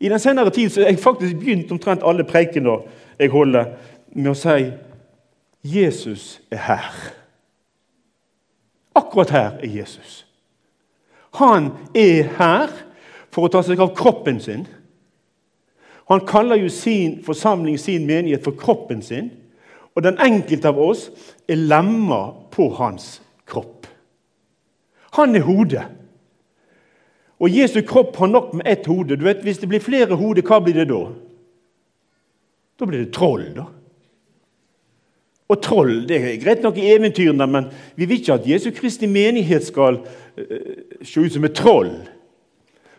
I den senere tid har jeg faktisk begynt omtrent alle preikener jeg holder, med å si Jesus er her. Akkurat her er Jesus. Han er her for å ta seg av kroppen sin. Han kaller jo sin forsamling, sin menighet, for kroppen sin. Og den enkelte av oss er lemmer på hans kropp. Han er hodet. Og Jesu kropp har nok med ett hode. Du vet, Hvis det blir flere hoder, hva blir det da? Da blir det troll. da. Og troll det er greit nok i eventyrene, men vi vil ikke at Jesu Kristi menighet skal uh, se ut som et troll.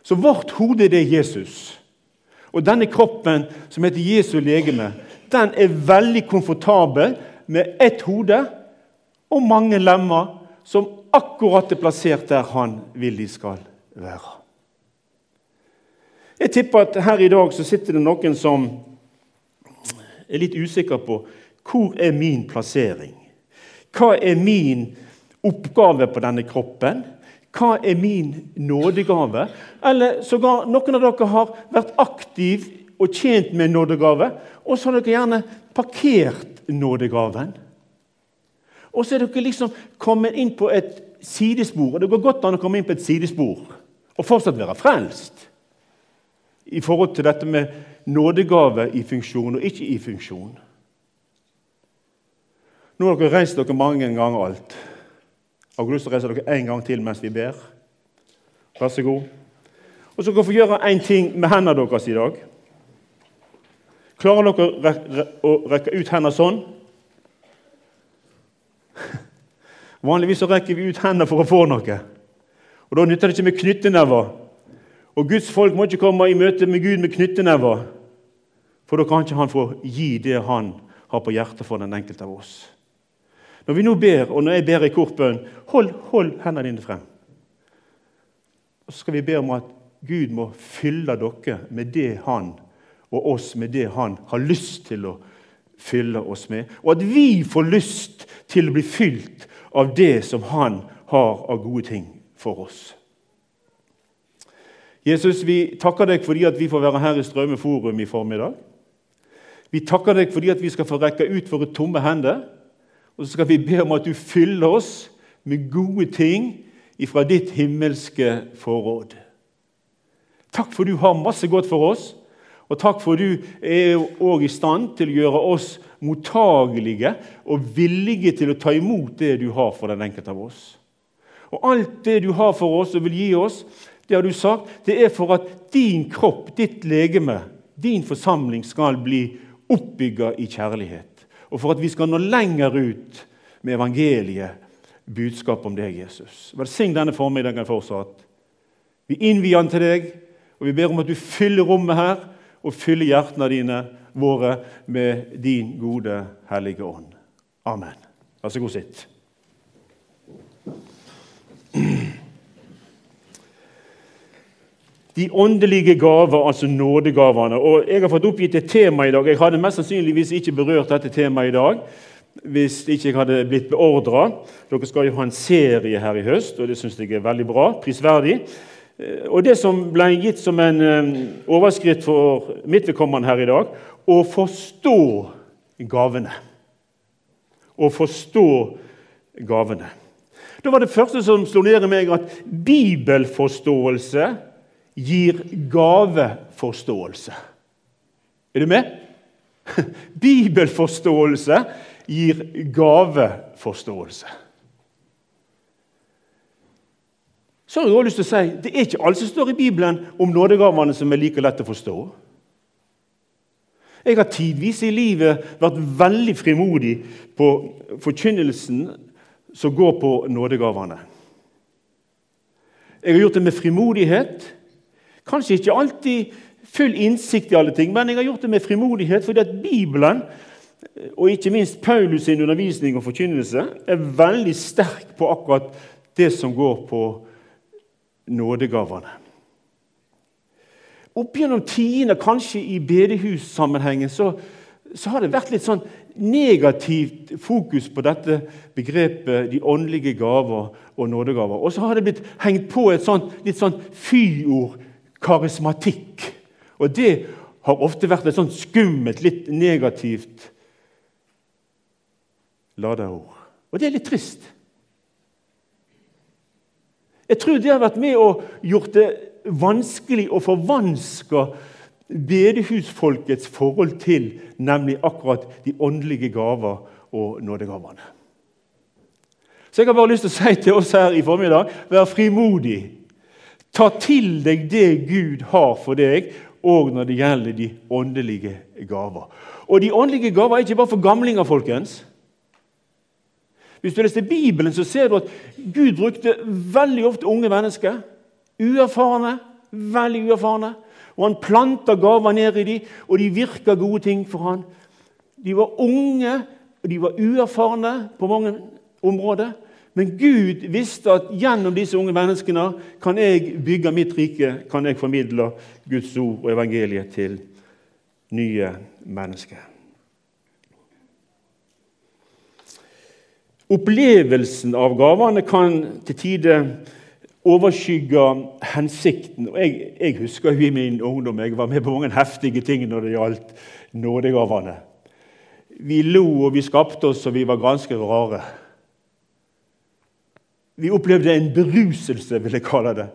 Så vårt hode det er Jesus. Og denne kroppen, som heter Jesu legeme, den er veldig komfortabel med ett hode og mange lemmer som akkurat er plassert der han vil de skal være. Jeg tipper at her i dag så sitter det noen som er litt usikker på hvor er min plassering. Hva er min oppgave på denne kroppen? Hva er min nådegave? Eller sågar noen av dere har vært aktiv og tjent med nådegave, og så har dere gjerne parkert nådegaven. Og så er dere liksom kommet inn på et sidespor. og Det går godt an å komme inn på et sidespor og fortsatt være frelst. I forhold til dette med nådegave i funksjon og ikke i funksjon. Nå har dere reist dere mange ganger alt. Har dere lyst til å reise dere en gang til mens vi ber? Vær så god. Og så kan dere få gjøre én ting med hendene deres i dag. Klarer dere å rekke ut hendene sånn? Vanligvis så rekker vi ut hendene for å få noe. Og Da nytter det ikke med knyttenever. Og Guds folk må ikke komme i møte med Gud med knyttenever, for da kan ikke han få gi det han har på hjertet for den enkelte av oss. Når vi nå ber, og når jeg ber i korpbønn, hold, hold hendene dine frem. Og Så skal vi be om at Gud må fylle dere med det han og oss med det han har lyst til å fylle oss med. Og at vi får lyst til å bli fylt av det som han har av gode ting for oss. Jesus, vi takker deg fordi at vi får være her i Strømme forum i formiddag. Vi takker deg fordi at vi skal få rekke ut våre tomme hender. Og så skal vi be om at du fyller oss med gode ting fra ditt himmelske forråd. Takk for du har masse godt for oss. Og takk for du er òg i stand til å gjøre oss mottagelige og villige til å ta imot det du har for den enkelte av oss. Og alt det du har for oss og vil gi oss, det har du sagt, det er for at din kropp, ditt legeme, din forsamling skal bli oppbygga i kjærlighet og for at vi skal nå lenger ut med evangeliet, budskap om deg, Jesus. Velsign denne formiddagen fortsatt. Vi innvier den til deg, og vi ber om at du fyller rommet her og fyller hjertene dine våre med din gode, hellige ånd. Amen. Vær så god, sitt. De åndelige gaver, altså nådegavene. Og Jeg har fått oppgitt et tema i dag. Jeg hadde mest sannsynligvis ikke berørt dette temaet i dag hvis ikke jeg hadde blitt beordra. Dere skal jo ha en serie her i høst, og det syns jeg er veldig bra. Prisverdig. Eh, og Det som ble gitt som en overskritt overskrift for mitt vedkommende her i dag å forstå gavene. Å forstå gavene. Da var det første som slo ned i meg, at bibelforståelse gir gaveforståelse. Er du med? Bibelforståelse gir gaveforståelse. Så har jeg også lyst til å si, Det er ikke alt som står i Bibelen om nådegavene som er like lett å forstå. Jeg har tidvis i livet vært veldig frimodig på forkynnelsen som går på nådegavene. Jeg har gjort det med frimodighet. Kanskje ikke alltid full innsikt i alle ting, men jeg har gjort det med frimodighet fordi at Bibelen og ikke minst Paulus' sin undervisning og forkynnelse er veldig sterk på akkurat det som går på nådegavene. Opp gjennom tidene, kanskje i bedehussammenhengen, så, så har det vært litt sånn negativt fokus på dette begrepet de åndelige gaver og nådegaver. Og så har det blitt hengt på et sånt, litt sånn fyord karismatikk. Og det har ofte vært et sånt skummelt, litt negativt ladeord. Og det er litt trist. Jeg tror det har vært med og gjort det vanskelig å forvanske bedehusfolkets forhold til nemlig akkurat de åndelige gaver og nådegavene. Så jeg har bare lyst til å si til oss her i formiddag vær frimodig. Ta til deg det Gud har for deg, og når det gjelder de åndelige gaver. Og de åndelige gaver er ikke bare for gamlinger, folkens. Hvis du leser Bibelen, så ser du at Gud brukte veldig ofte unge mennesker. Uerfarne, veldig uerfarne. Og han planta gaver ned i dem, og de virka gode ting for han. De var unge, og de var uerfarne på mange områder. Men Gud visste at gjennom disse unge menneskene kan jeg bygge mitt rike, kan jeg formidle Guds ord og evangeliet til nye mennesker. Opplevelsen av gavene kan til tider overskygge hensikten. Jeg, jeg husker jo i min ungdom jeg var med på mange heftige ting når det gjaldt nådegavene. Vi lo og vi skapte oss, og vi var ganske rare. Vi opplevde en beruselse, vil jeg kalle det,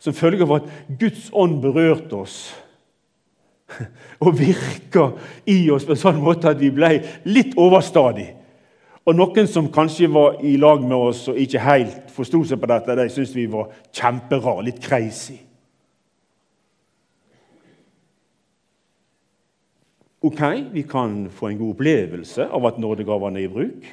som følge av at Guds ånd berørte oss og virka i oss på en sånn måte at vi ble litt overstadig. Og noen som kanskje var i lag med oss og ikke helt forsto seg på dette, de syntes vi var kjemperare, litt crazy. Ok, vi kan få en god opplevelse av at nådegavene er i bruk.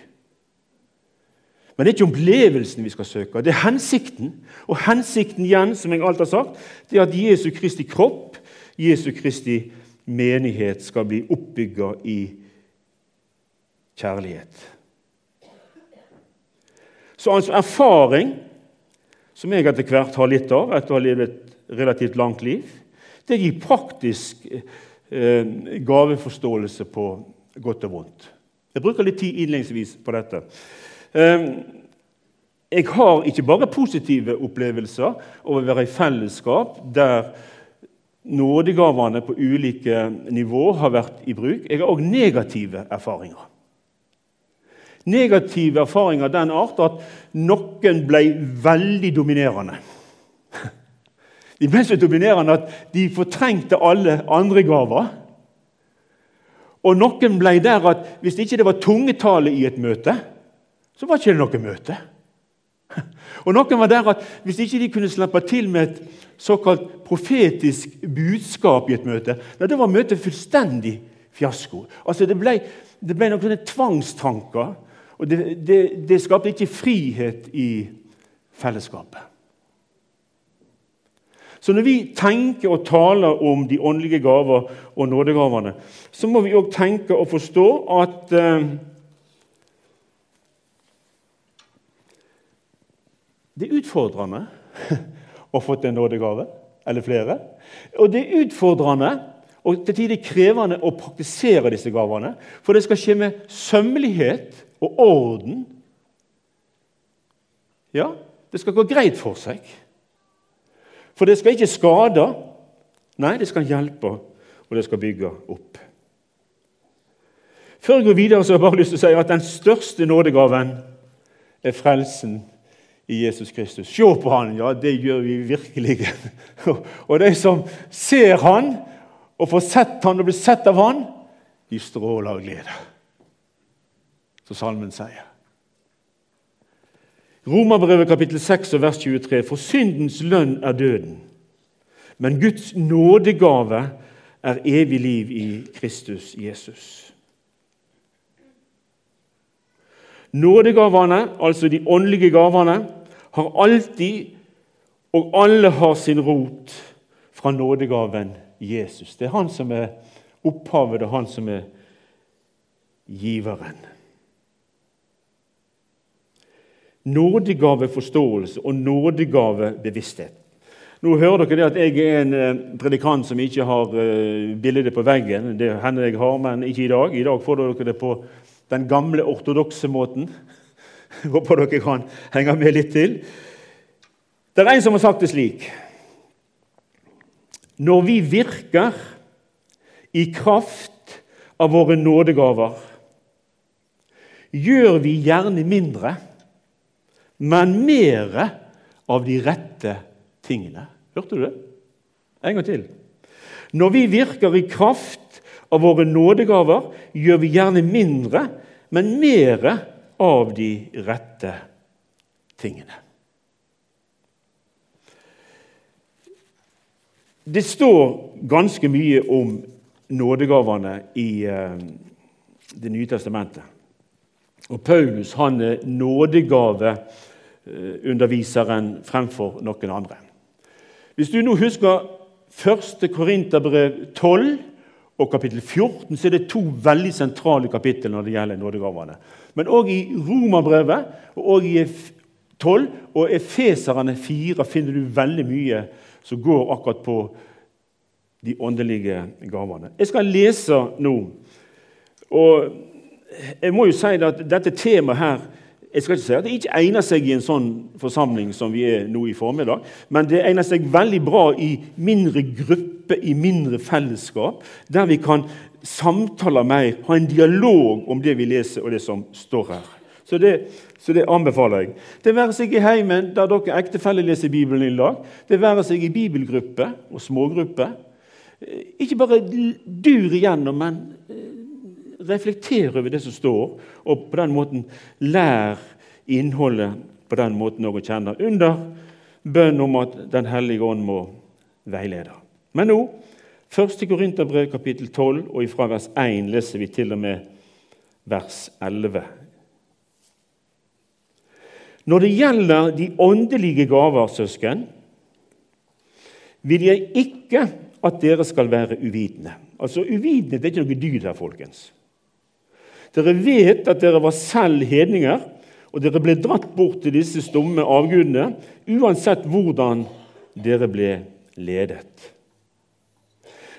Men det er ikke opplevelsen vi skal søke, det er hensikten. Og hensikten igjen, som jeg alt har sagt, det er at Jesu Kristi kropp, Jesu Kristi menighet, skal bli oppbygga i kjærlighet. Så altså erfaring, som jeg etter hvert har litt av etter å ha levd et relativt langt liv, det gir praktisk eh, gaveforståelse på godt og vondt. Jeg bruker litt tid innledningsvis på dette. Ehm, jeg har ikke bare positive opplevelser av å være i fellesskap der nådegavene på ulike nivå har vært i bruk. Jeg har òg negative erfaringer. Negative erfaringer av den art at noen ble veldig dominerende. De ble så dominerende at de fortrengte alle andre gaver. Og noen ble der at hvis det ikke var tungetale i et møte, så var ikke det noe møte. Og Noen var der at hvis ikke de kunne slippe til med et såkalt profetisk budskap i et møte, da var møtet fullstendig fiasko. Altså Det ble, det ble noen sånne tvangstanker, og det, det, det skapte ikke frihet i fellesskapet. Så når vi tenker og taler om de åndelige gaver og nådegavene, så må vi òg tenke og forstå at eh, Det er utfordrende å få til en nådegave, eller flere. Og det er utfordrende og til tider krevende å praktisere disse gavene. For det skal skje med sømmelighet og orden. Ja, det skal gå greit for seg. For det skal ikke skade. Nei, det skal hjelpe, og det skal bygge opp. Før jeg går videre, så har jeg bare lyst til å si at den største nådegaven er frelsen i Jesus Kristus. Se på han, ja, det gjør vi virkelig. og de som ser han, og får sett han og blir sett av han, de stråler av glede. Så salmen sier. Romerbrevet kapittel 6 og vers 23.: For syndens lønn er døden, men Guds nådegave er evig liv i Kristus Jesus. Nådegavene, altså de åndelige gavene, har alltid og alle har sin rot fra nådegaven Jesus. Det er han som er opphavet, og han som er giveren. Nådegaveforståelse og nådegavebevissthet. Nå hører dere det at jeg er en eh, predikant som ikke har uh, bildet på veggen. Det hender jeg har, men ikke i dag. I dag får dere det på den gamle ortodokse måten. Jeg håper dere kan henge med litt til. Det er en som har sagt det slik Når vi virker, i kraft av våre nådegaver, gjør vi gjerne mindre, men mere av de rette tingene. Hørte du det? En gang til. Når vi virker i kraft av våre nådegaver, gjør vi gjerne mindre, men mere av de rette tingene. Det står ganske mye om nådegavene i uh, Det nye testamentet. Og Paulus han er nådegaveunderviseren fremfor noen andre. Hvis du nå husker 1. Korinterbrev 12 og kapittel 14, så er det to veldig sentrale kapittel når det gjelder nådegavene. Men òg i Romerbrevet og i 12 og Efeserne 4 finner du veldig mye som går akkurat på de åndelige gavene. Jeg skal lese nå. Og jeg må jo si at dette temaet her jeg skal ikke si at det ikke egner seg i en sånn forsamling som vi er nå i formiddag, men det egner seg veldig bra i mindre grupper, i mindre fellesskap, der vi kan samtale mer, ha en dialog om det vi leser, og det som står her. Så det, så det anbefaler jeg. Det være seg i heimen, der dere ektefeller leser Bibelen i dag. Det være seg i bibelgrupper og smågrupper. Ikke bare dur igjennom, men eh, reflekter over det som står, og på den måten lær innholdet på den måten å kjenne, under bønn om at Den hellige ånd må veilede. Men nå, 1. Korinterbrev kapittel 12, og ifra vers 1 leser vi til og med vers 11 når det gjelder de åndelige gaver, søsken, vil jeg ikke at dere skal være uvitende. Altså, Uvitenhet er ikke noe dyd her, folkens. Dere vet at dere var selv hedninger, og dere ble dratt bort til disse stumme avgudene, uansett hvordan dere ble ledet.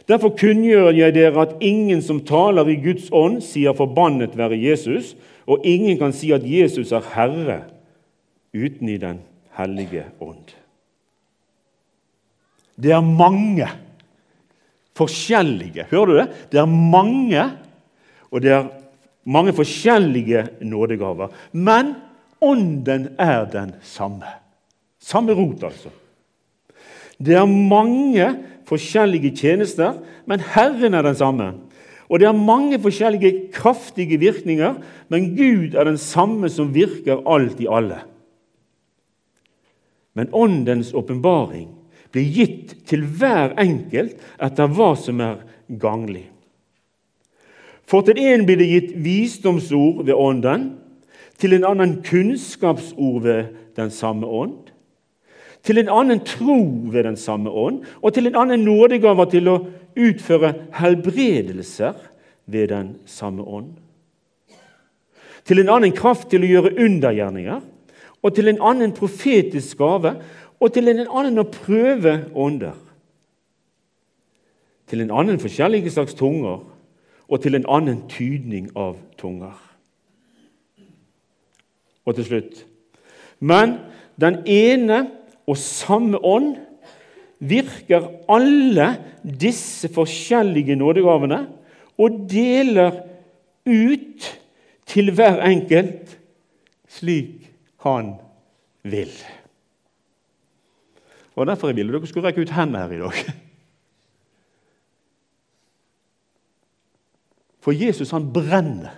Derfor kunngjør jeg dere at ingen som taler i Guds ånd, sier 'forbannet være Jesus', og ingen kan si at Jesus er Herre uten i Den hellige ånd. Det er mange forskjellige Hører du det? Det er mange, og det er mange forskjellige nådegaver. Men ånden er den samme. Samme rot, altså. Det er mange forskjellige tjenester, men Herren er den samme. Og det er mange forskjellige kraftige virkninger, men Gud er den samme som virker alt i alle. Men Åndens åpenbaring blir gitt til hver enkelt etter hva som er ganglig. For til en blir det gitt visdomsord ved Ånden, til en annen kunnskapsord ved den samme ånd, til en annen tro ved den samme ånd, og til en annen nådegave til å utføre helbredelser ved den samme ånd. Til en annen kraft til å gjøre undergjerninger, og til en annen profetisk gave, og til en annen å prøve ånder. Til en annen forskjellige slags tunger, og til en annen tydning av tunger. Og til slutt Men den ene og samme ånd virker alle disse forskjellige nådegavene og deler ut til hver enkelt slik han vil. Og Derfor ville dere skulle rekke ut hendene her i dag. For Jesus han brenner.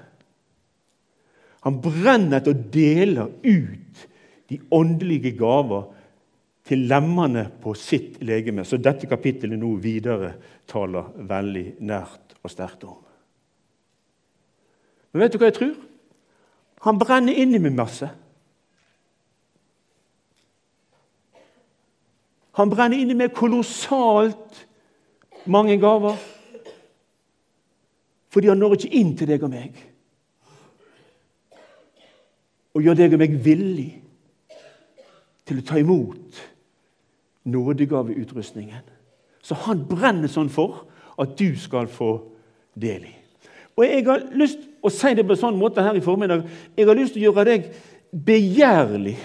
Han brenner etter å dele ut de åndelige gaver til lemmene på sitt legeme, så dette kapittelet nå videre taler veldig nært og sterkt om. Men vet du hva jeg tror? Han brenner inni meg masse. Han brenner inni meg kolossalt mange gaver. Fordi han når ikke inn til deg og meg. Og gjør deg og meg villig til å ta imot nådegaveutrustningen. Så han brenner sånn for at du skal få del i. Og Jeg har lyst å si det på en sånn måte her i formiddag. Jeg har lyst til å gjøre deg begjærlig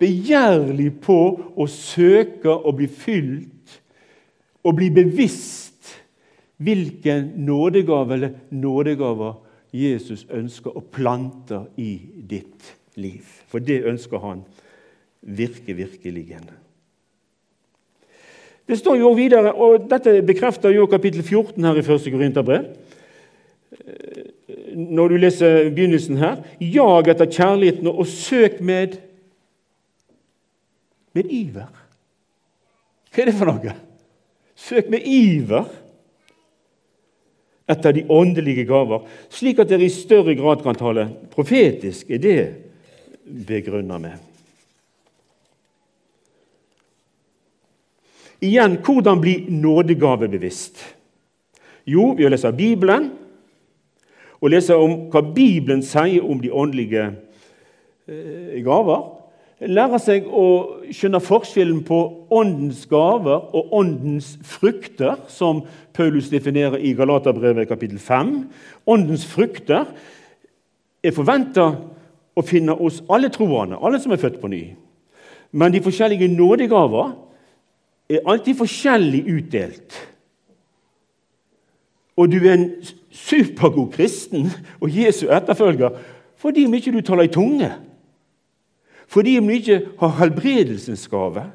begjærlig på å søke å bli fylt og bli bevisst hvilken nådegave eller nådegaver Jesus ønsker å plante i ditt liv. For det ønsker han virke, virkelig. Det står jo videre, og Dette bekrefter jo kapittel 14 her i 1. Korinterbrev. Når du leser begynnelsen her Jag etter kjærligheten og søk med med iver. Hva er det for noe? Søk med iver etter de åndelige gaver, slik at dere i større grad kan tale profetisk. Er det begrunna med? Igjen, hvordan bli nådegavebevisst? Jo, ved å lese Bibelen og lese om hva Bibelen sier om de åndelige eh, gaver lærer seg å skjønne forskjellen på åndens gaver og åndens frukter, som Paulus definerer i Galaterbrevet kapittel 5. Åndens frukter er forventa å finne hos alle troende, alle som er født på ny. Men de forskjellige nådegaver er alltid forskjellig utdelt. Og du er en supergod kristen og Jesu etterfølger fordi om ikke du taler i tunge. Fordi om du ikke har helbredelsens gave.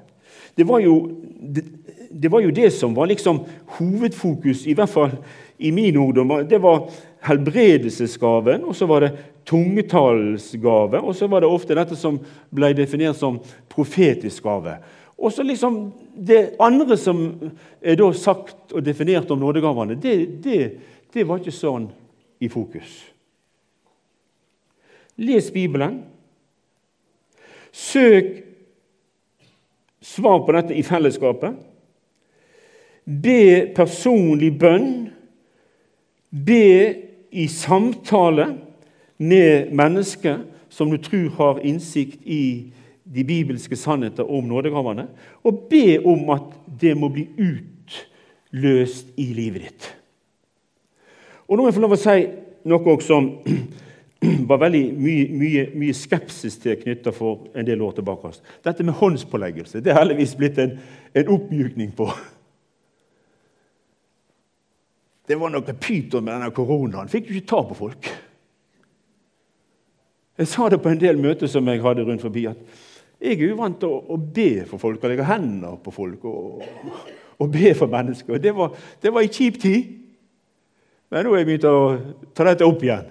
Det var, jo, det, det var jo det som var liksom hovedfokus, i hvert fall i min ungdom. Det var helbredelsesgaven, og så var det tungetalsgave, og så var det ofte dette som ble definert som profetisk gave. Og så liksom Det andre som er da sagt og definert om nådegavene, det, det, det var ikke sånn i fokus. Les Bibelen. Søk svar på dette i fellesskapet. Be personlig bønn. Be i samtale med mennesker som du tror har innsikt i de bibelske sannheter om nådegavene, og be om at det må bli utløst i livet ditt. Og Nå må jeg få lov å si noe som var veldig mye, mye, mye skepsis til knytta for en del år tilbake. Dette med håndspåleggelse det er heldigvis blitt en, en oppmykning på. Det var noe pyton med denne koronaen. Fikk du ikke ta på folk. Jeg sa det på en del møter som jeg hadde rundt forbi, at jeg er uvant til å, å, be for folk og legge hendene på folk og, og be for mennesker. Det var, det var en kjip tid. Men nå har jeg begynt å ta dette opp igjen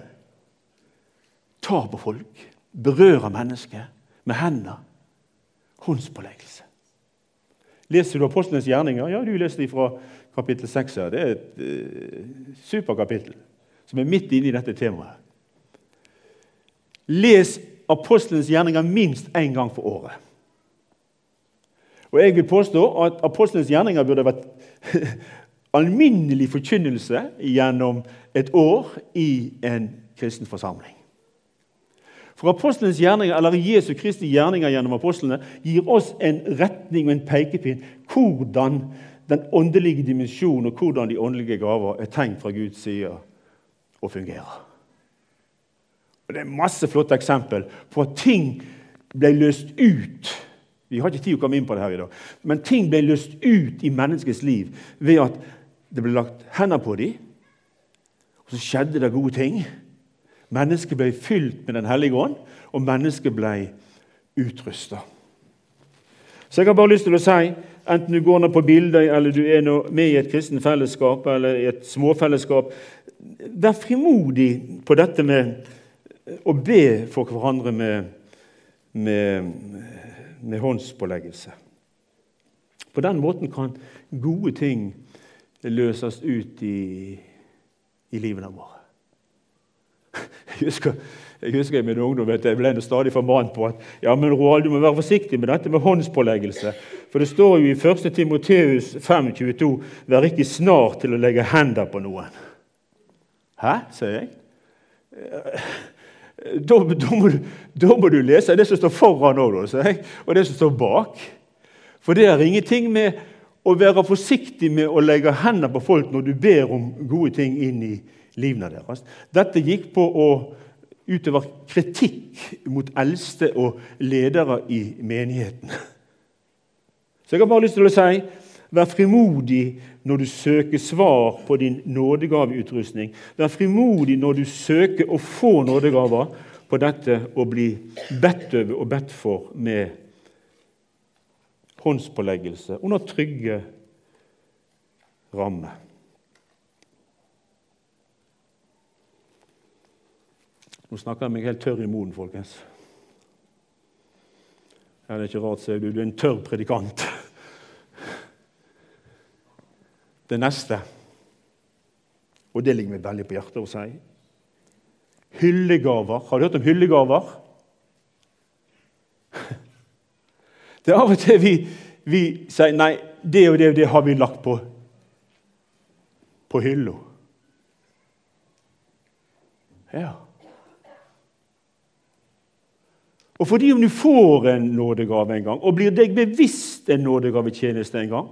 tar på folk, berører mennesker med hender. Håndspåleggelse. Leser du Apostlenes gjerninger? Ja, du leser de fra kapittel 6. Det er et uh, superkapittel som er midt inne i dette temaet. Les Apostlenes gjerninger minst én gang for året. Og Jeg vil påstå at Apostlenes gjerninger burde vært alminnelig forkynnelse gjennom et år i en kristen forsamling. For apostlenes gjerninger, eller Jesu Kristi gjerninger gjennom apostlene gir oss en retning og en pekepinn hvordan den åndelige dimensjonen og hvordan de åndelige gaver er tenkt fra Guds side og fungerer. Og Det er masse flotte eksempel på at ting ble løst ut. Vi har ikke tid å komme inn på det her i dag, men ting ble løst ut i menneskets liv ved at det ble lagt hender på dem, og så skjedde det gode ting. Mennesket ble fylt med Den hellige ånd, og mennesket ble utrusta. Så jeg har bare lyst til å si, enten du går ned på bilder, eller du er med i et kristen fellesskap eller i et småfellesskap Vær frimodig på dette med å be for hverandre med, med, med håndspåleggelse. På den måten kan gode ting løses ut i, i livene våre. Jeg husker, jeg husker i min ungdom at jeg ble stadig formant på at ja, men Roald, du må være forsiktig med dette med håndspåleggelse. For det står jo i 1. Timoteus 5,22.: Vær ikke snar til å legge hender på noen. Hæ, sier jeg. Da, da, må du, da, må du, lese det som står foran òg, og det som står bak. For det er ingenting med å være forsiktig med å legge hender på folk når du ber om gode ting inn i livene deres. Dette gikk på å utøve kritikk mot eldste og ledere i menigheten. Så jeg har bare lyst til å si Vær frimodig når du søker svar på din nådegaveutrustning. Vær frimodig når du søker å få nådegaver på dette å bli bedt over og bedt for med håndspåleggelse under trygge rammer. Nå snakker jeg meg helt tørr i munnen, folkens. Ja, det er ikke rart, sier du. Du er en tørr predikant. Det neste, og det ligger meg veldig på hjertet å si hyllegaver. Har du hørt om hyllegaver? Det er av og til vi, vi sier nei, det og det og det har vi lagt på, på hylla. Ja. Og fordi om du får en nådegave en gang, og blir deg bevisst en nådegavetjeneste en gang,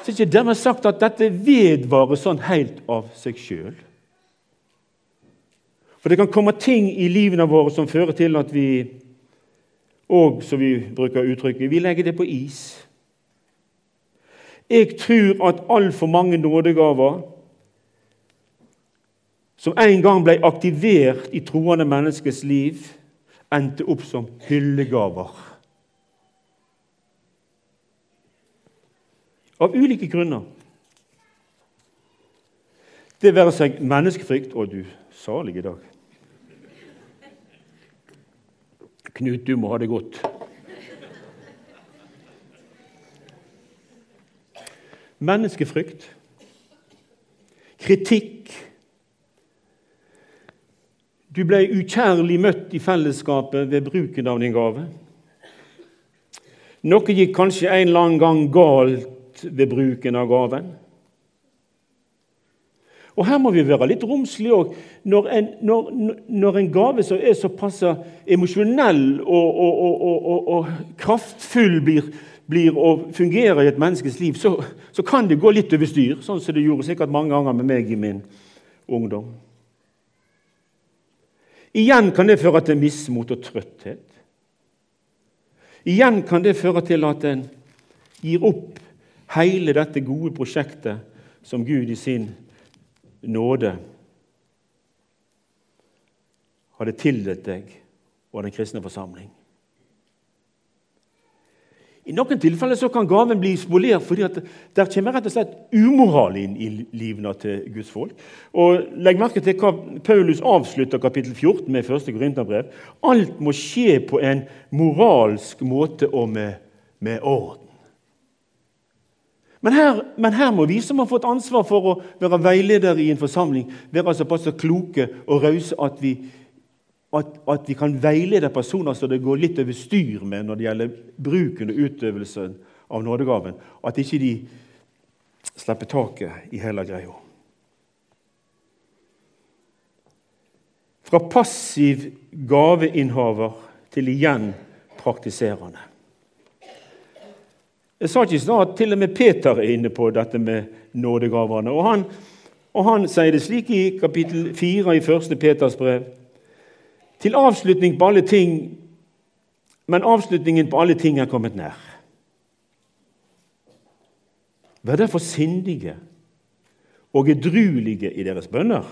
så er ikke dermed sagt at dette vedvarer sånn helt av seg sjøl. For det kan komme ting i livene våre som fører til at vi og, som vi bruker uttrykket, vi legger det på is. Jeg tror at altfor mange nådegaver som en gang ble aktivert i troende menneskers liv, endte opp som hyllegaver. Av ulike grunner. Det være seg menneskefrykt Å, du salige dag. Knut, du må ha det godt. Menneskefrykt, kritikk Du ble ukjærlig møtt i fellesskapet ved bruken av din gave. Noe gikk kanskje en eller annen gang galt ved bruken av gaven. Og Her må vi være litt romslige òg. Når, når, når, en gave som er såpass emosjonell og, og, og, og, kraftfull blir, blir og fungerer i et menneskes liv, så, så, kan det gå litt over styr, sånn som det gjorde sikkert mange ganger med meg i min ungdom. Igjen kan det føre til mismot og trøtthet. Igjen kan det føre til at en gir opp hele dette gode prosjektet som Gud i sin nåde hadde tildelt deg og den kristne forsamling. I noen tilfeller så kan gaven bli spolert fordi at der kommer rett og slett umoral inn i livene til Guds folk. Og Legg merke til hva Paulus avslutter kapittel 14 med første Korinterbrev. Alt må skje på en moralsk måte og med, med orden. Men her, men her, må vi som har fått ansvar for å være veiledere i en forsamling, være såpass kloke og rause at, at, at, vi kan veilede personer som det går litt over styr med når det gjelder bruken og utøvelsen av nådegaven. At ikke de slipper taket i hele greia. Fra passiv gaveinnehaver til igjen praktiserende. Jeg sa ikke snart til og med Peter er inne på dette med nådegavene. Og han, og han sier det slik i kapittel 4 i 1. Peters brev. Til avslutning på alle ting, men avslutningen på alle ting er kommet nær. Vær derfor sindige og edruelige i deres bønner.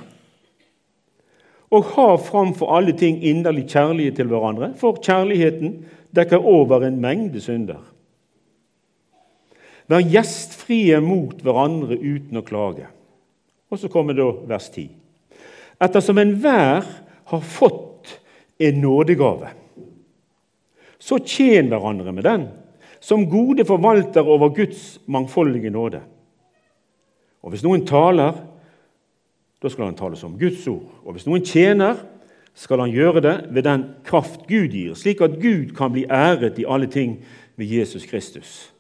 Og ha framfor alle ting inderlig kjærlighet til hverandre, for kjærligheten dekker over en mengde synder. Vær gjestfrie mot hverandre uten å klage. Og så kommer da vers 10. Ettersom enhver har fått en nådegave, så tjen hverandre med den, som gode forvalter over Guds mangfoldige nåde. Og hvis noen taler, da skal han tale som Guds ord. Og hvis noen tjener, skal han gjøre det ved den kraft Gud gir, slik at Gud kan bli æret i alle ting ved Jesus Kristus.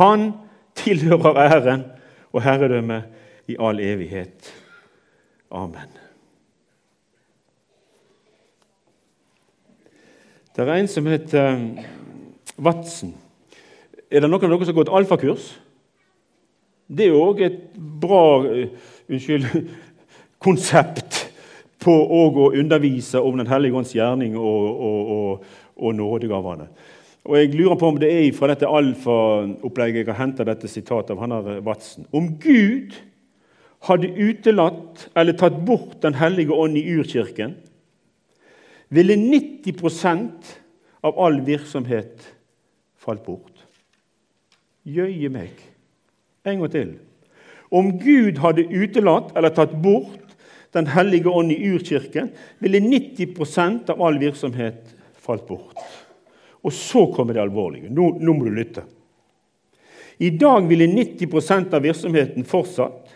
Han tilhører æren og herredømme i all evighet. Amen. Det er en som heter Vatsen. Er det noen av dere som har gått alfakurs? Det er òg et bra uh, unnskyld, konsept på å undervise om Den hellige ånds gjerning og, og, og, og nådegavene. Og Jeg lurer på om det er fra dette alfa-opplegget jeg har henta dette sitatet av Hanna Vatsen. Om Gud hadde utelatt eller tatt bort Den hellige ånd i urkirken, ville 90 av all virksomhet falt bort. Jøye meg. En gang til. Om Gud hadde utelatt eller tatt bort Den hellige ånd i urkirken, ville 90 av all virksomhet falt bort. Og så kommer det alvorlige. Nå, nå må du lytte. I dag ville 90% av virksomheten fortsatt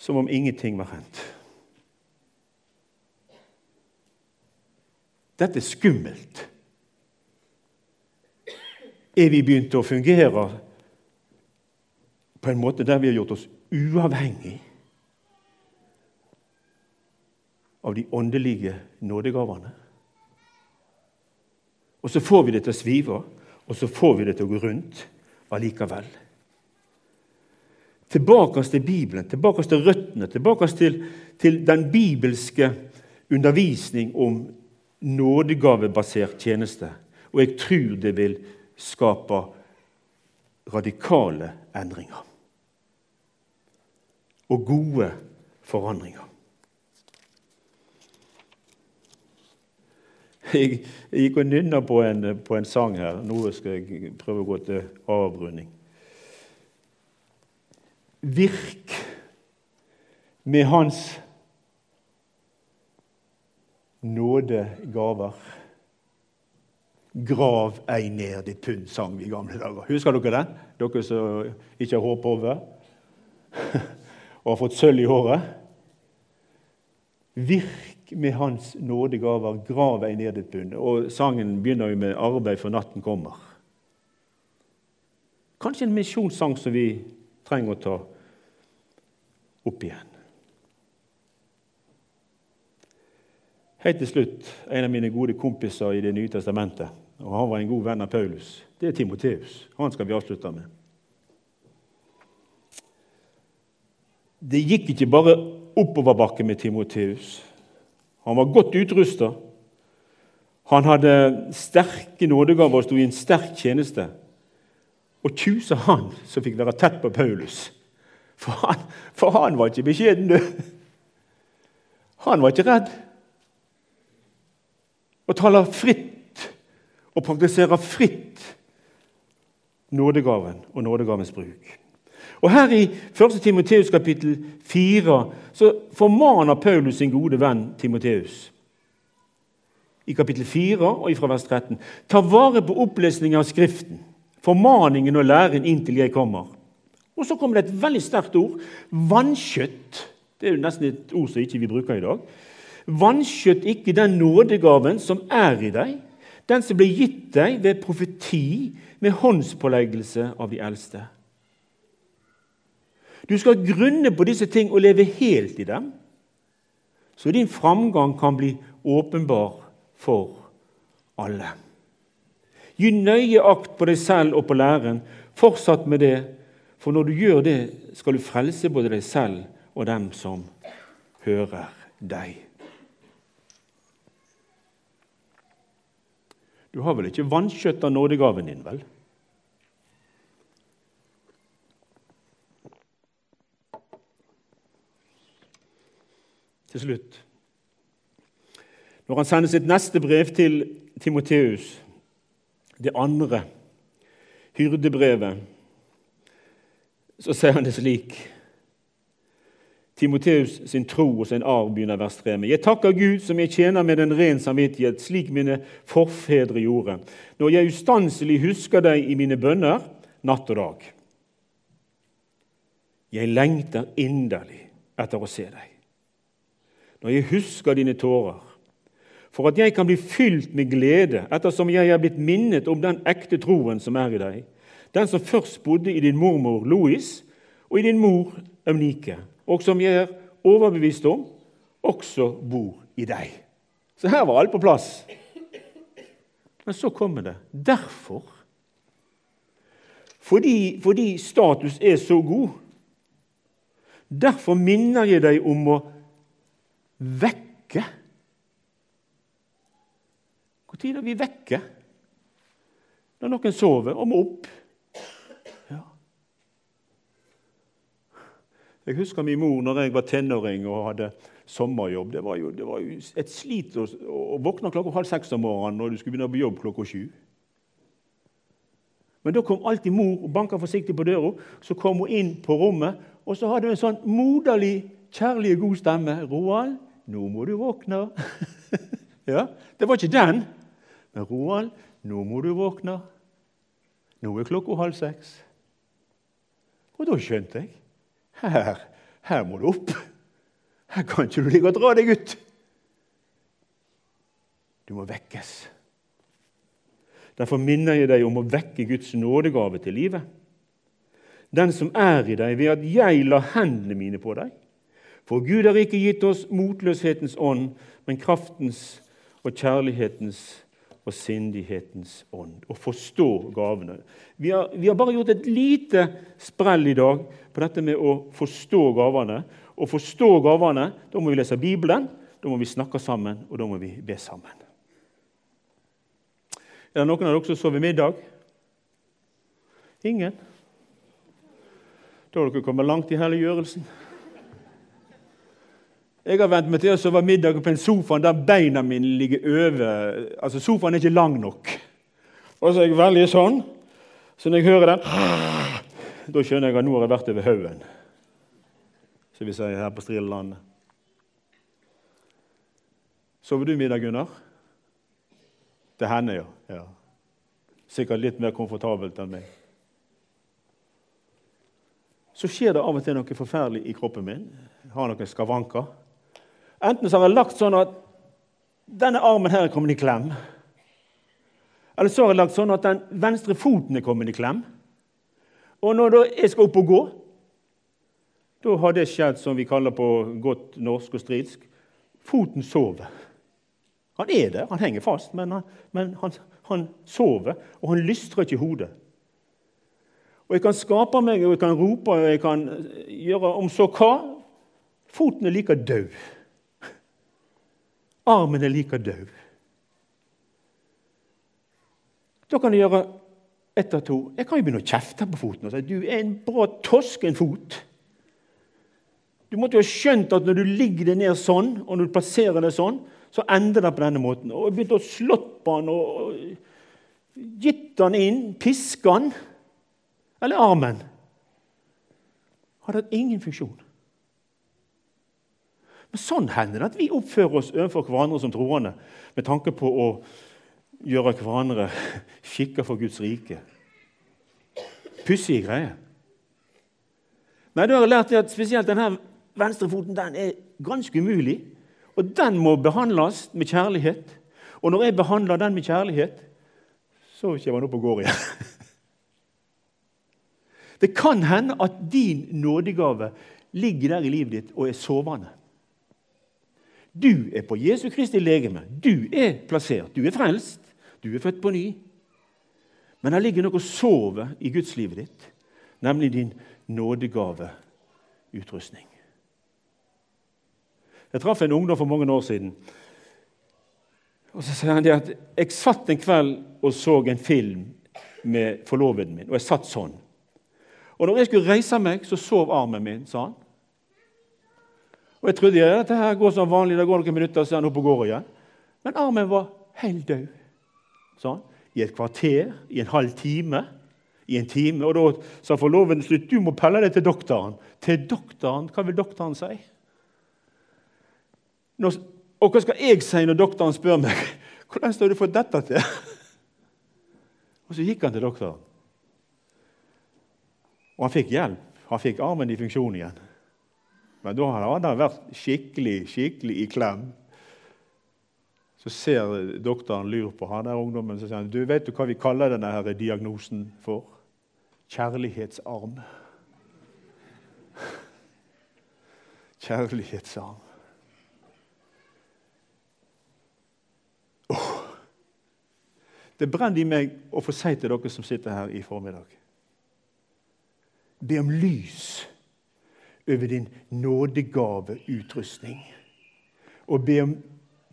som om ingenting var hendt. Dette er skummelt. Er vi begynt å fungere på en måte der vi har gjort oss uavhengig av de åndelige nådegavene? Og så får vi det til å svive, og så får vi det til å gå rundt allikevel. Tilbake til Bibelen, tilbake til røttene, tilbake til, til den bibelske undervisning om nådegavebasert tjeneste. Og jeg tror det vil skape radikale endringer. Og gode forandringer. Jeg, jeg gikk og nynna på, på, en sang her. Nå skal jeg prøve å gå til avrunding. Virk med Hans nådegaver. Grav ei ned ditt pund, sang vi i gamle dager. Husker dere den? Dere som ikke har hår på hodet og har fått sølv i håret. Virk med Hans nådegaver, grav ei ned ditt pund. Og sangen begynner jo med 'Arbeid for natten kommer'. Kanskje en misjonssang som vi trenger å ta opp igjen. Helt til slutt, En av mine gode kompiser i Det nye testamentet, og han var en god venn av Paulus, det er Timoteus. Han skal vi avslutte med. Det gikk ikke bare oppoverbakke med Timoteus. Han var godt utrusta. Han hadde sterke nådegaver og sto i en sterk tjeneste. Og tjusa han som fikk være tett på Paulus. For han, for han var ikke beskjeden, du. Han var ikke redd. Og taler fritt og praktiserer fritt nådegaven og nådegavens bruk. Og Her i 1. Timoteus kapittel 4 så formaner Paulus sin gode venn Timoteus. I kapittel 4 og fra vers 13. Ta vare på opplesningen av Skriften, formaningen og læren inntil jeg kommer. Og så kommer det et veldig sterkt ord. Vannkjøtt. Det er jo nesten et ord som ikke vi bruker i dag. Vannkjøtt ikke den nådegaven som er i deg, den som ble gitt deg ved profeti med håndspåleggelse av de eldste. Du skal grunne på disse ting og leve helt i dem, så din framgang kan bli åpenbar for alle. Gi nøye akt på deg selv og på læren. Fortsatt med det for når du gjør det, skal du frelse både deg selv og dem som hører deg. Du har vel ikke vanskjøtta nådegaven din, vel? Til slutt Når han sender sitt neste brev til Timoteus, det andre hyrdebrevet så sier han det slik Timoteus sin tro og sin arv begynner vers 3 med. Jeg takker Gud som jeg tjener med en ren samvittighet, slik mine forfedre gjorde, når jeg ustanselig husker deg i mine bønner natt og dag. Jeg lengter inderlig etter å se deg. Når jeg husker dine tårer, for at jeg kan bli fylt med glede ettersom jeg er blitt minnet om den ekte troen som er i deg, den som først bodde i din mormor Louis og i din mor Eunike, og som jeg er overbevist om også bor i deg. Så her var alt på plass. Men så kommer det derfor. Fordi, fordi status er så god. Derfor minner jeg deg om å vekke. Når er vi vekke? når noen sover og må opp. Jeg husker min mor når jeg var tenåring og hadde sommerjobb. Det var jo, det var jo et slit å, å våkne klokka halv seks om morgenen når du skulle begynne på jobb klokka sju. Men da kom alltid mor og banka forsiktig på døra. Så kom hun inn på rommet, og så hadde hun en sånn moderlig, kjærlig, god stemme. 'Roald, nå må du våkne.' ja, Det var ikke den. Men 'Roald, nå må du våkne. Nå er klokka halv seks.' Og da skjønte jeg her, her må du opp. Her kan ikke du ligge og dra deg ut. Du må vekkes. Derfor minner jeg deg om å vekke Guds nådegave til livet. Den som er i deg ved at jeg lar hendene mine på deg. For Gud har ikke gitt oss motløshetens ånd, men kraftens og kjærlighetens og sindighetens ånd. Å forstå gavene. Vi har, vi har bare gjort et lite sprell i dag på dette med å forstå gavene. Å forstå gavene, da må vi lese Bibelen, da må vi snakke sammen, og da må vi be sammen. Er det noen av dere som sover middag? Ingen? Da har dere kommet langt i helliggjørelsen. Jeg har vent meg til å sove middag på en sofa der beina mine ligger over. Altså, Sofaen er ikke lang nok. Og så er jeg veldig sånn. Så når jeg hører den, da skjønner jeg at nå har jeg vært over haugen. Som vi sier her på Strilelandet. Sover du middag, Gunnar? Det hender, ja. ja. Sikkert litt mer komfortabelt enn meg. Så skjer det av og til noe forferdelig i kroppen min. Jeg har noen skavanker. Enten så har jeg lagt sånn at denne armen her er kommet i klem. Eller så har jeg lagt sånn at den venstre foten er kommet i klem. Og når jeg skal opp og gå, da har det skjedd som vi kaller på godt norsk og stridsk foten sover. Han er der, han henger fast, men han, men han, han sover, og han lystrer ikke hodet. Og Jeg kan skape meg, og jeg kan rope, og jeg kan gjøre om så hva. Foten er like død. Armen er like død. Da kan du gjøre ett av to. Jeg kan jo begynne å kjefte på foten og si du er en bra tosk, en fot. Du måtte jo ha skjønt at når du ligger deg ned sånn, og når du plasserer deg sånn, så ender det på denne måten. Og jeg begynte å slått på han og gitt han inn, piske han. Eller armen. Hadde hatt ingen funksjon. Sånn hender det at vi oppfører oss overfor hverandre som troende med tanke på å gjøre hverandre skikker for Guds rike. Pussige greier. Nei, da har jeg lært at spesielt denne venstrefoten den er ganske umulig. Og den må behandles med kjærlighet. Og når jeg behandler den med kjærlighet, så kommer den opp og går igjen. Det kan hende at din nådegave ligger der i livet ditt og er sovende. Du er på Jesu Kristi legeme. Du er plassert. Du er frelst. Du er født på ny. Men det ligger noe og sover i gudslivet ditt, nemlig din nådegaveutrustning. Jeg traff en ungdom for mange år siden. Og så sier han det at Jeg satt en kveld og så en film med forloveden min, og jeg satt sånn. Og når jeg skulle reise meg, så sov armen min, sa han. Og Jeg trodde at dette her går som vanlig, det går noen minutter, så er han oppe og går igjen. Men armen var helt død. Sånn. I et kvarter, i en halv time, i en time. Og da sa forloveden slutt, du må pelle deg til doktoren. Til doktoren? Hva vil doktoren si? Når, og hva skal jeg si når doktoren spør meg hvordan har du fått dette til? Og så gikk han til doktoren. Og han fikk hjelp. Han fikk armen i funksjon igjen. Men da hadde han vært skikkelig, skikkelig i klem. Så ser doktoren lur på han der ungdommen så sier han, du vet du hva vi kaller denne her diagnosen for? Kjærlighetsarm. Kjærlighetsarm. Det brenner i meg å få si til dere som sitter her i formiddag Be om lys over din nådegaveutrustning. Og be om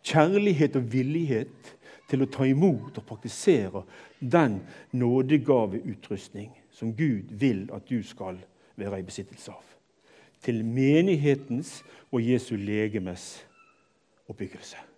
kjærlighet og villighet til å ta imot og praktisere den nådegaveutrustning som Gud vil at du skal være i besittelse av. Til menighetens og Jesu legemes oppbyggelse.